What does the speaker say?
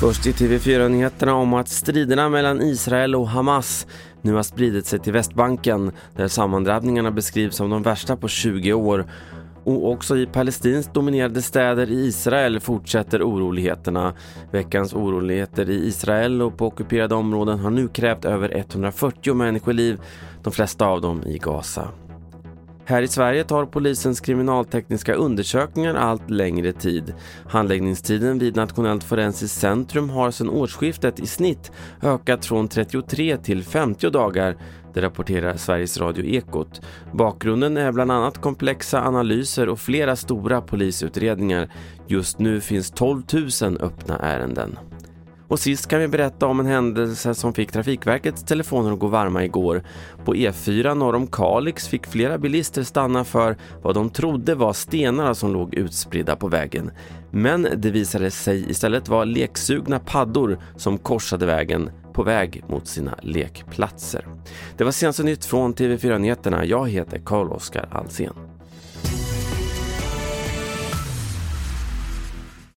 Först i TV4-nyheterna om att striderna mellan Israel och Hamas nu har spridit sig till Västbanken där sammandrabbningarna beskrivs som de värsta på 20 år. Och också i palestinskt dominerade städer i Israel fortsätter oroligheterna. Veckans oroligheter i Israel och på ockuperade områden har nu krävt över 140 människoliv, de flesta av dem i Gaza. Här i Sverige tar polisens kriminaltekniska undersökningar allt längre tid. Handläggningstiden vid Nationellt forensiskt centrum har sedan årsskiftet i snitt ökat från 33 till 50 dagar. Det rapporterar Sveriges Radio Ekot. Bakgrunden är bland annat komplexa analyser och flera stora polisutredningar. Just nu finns 12 000 öppna ärenden. Och sist kan vi berätta om en händelse som fick Trafikverkets telefoner att gå varma igår. På E4 norr om Kalix fick flera bilister stanna för vad de trodde var stenar som låg utspridda på vägen. Men det visade sig istället vara leksugna paddor som korsade vägen på väg mot sina lekplatser. Det var senaste nytt från TV4 Nyheterna. Jag heter Carl-Oskar Alsen.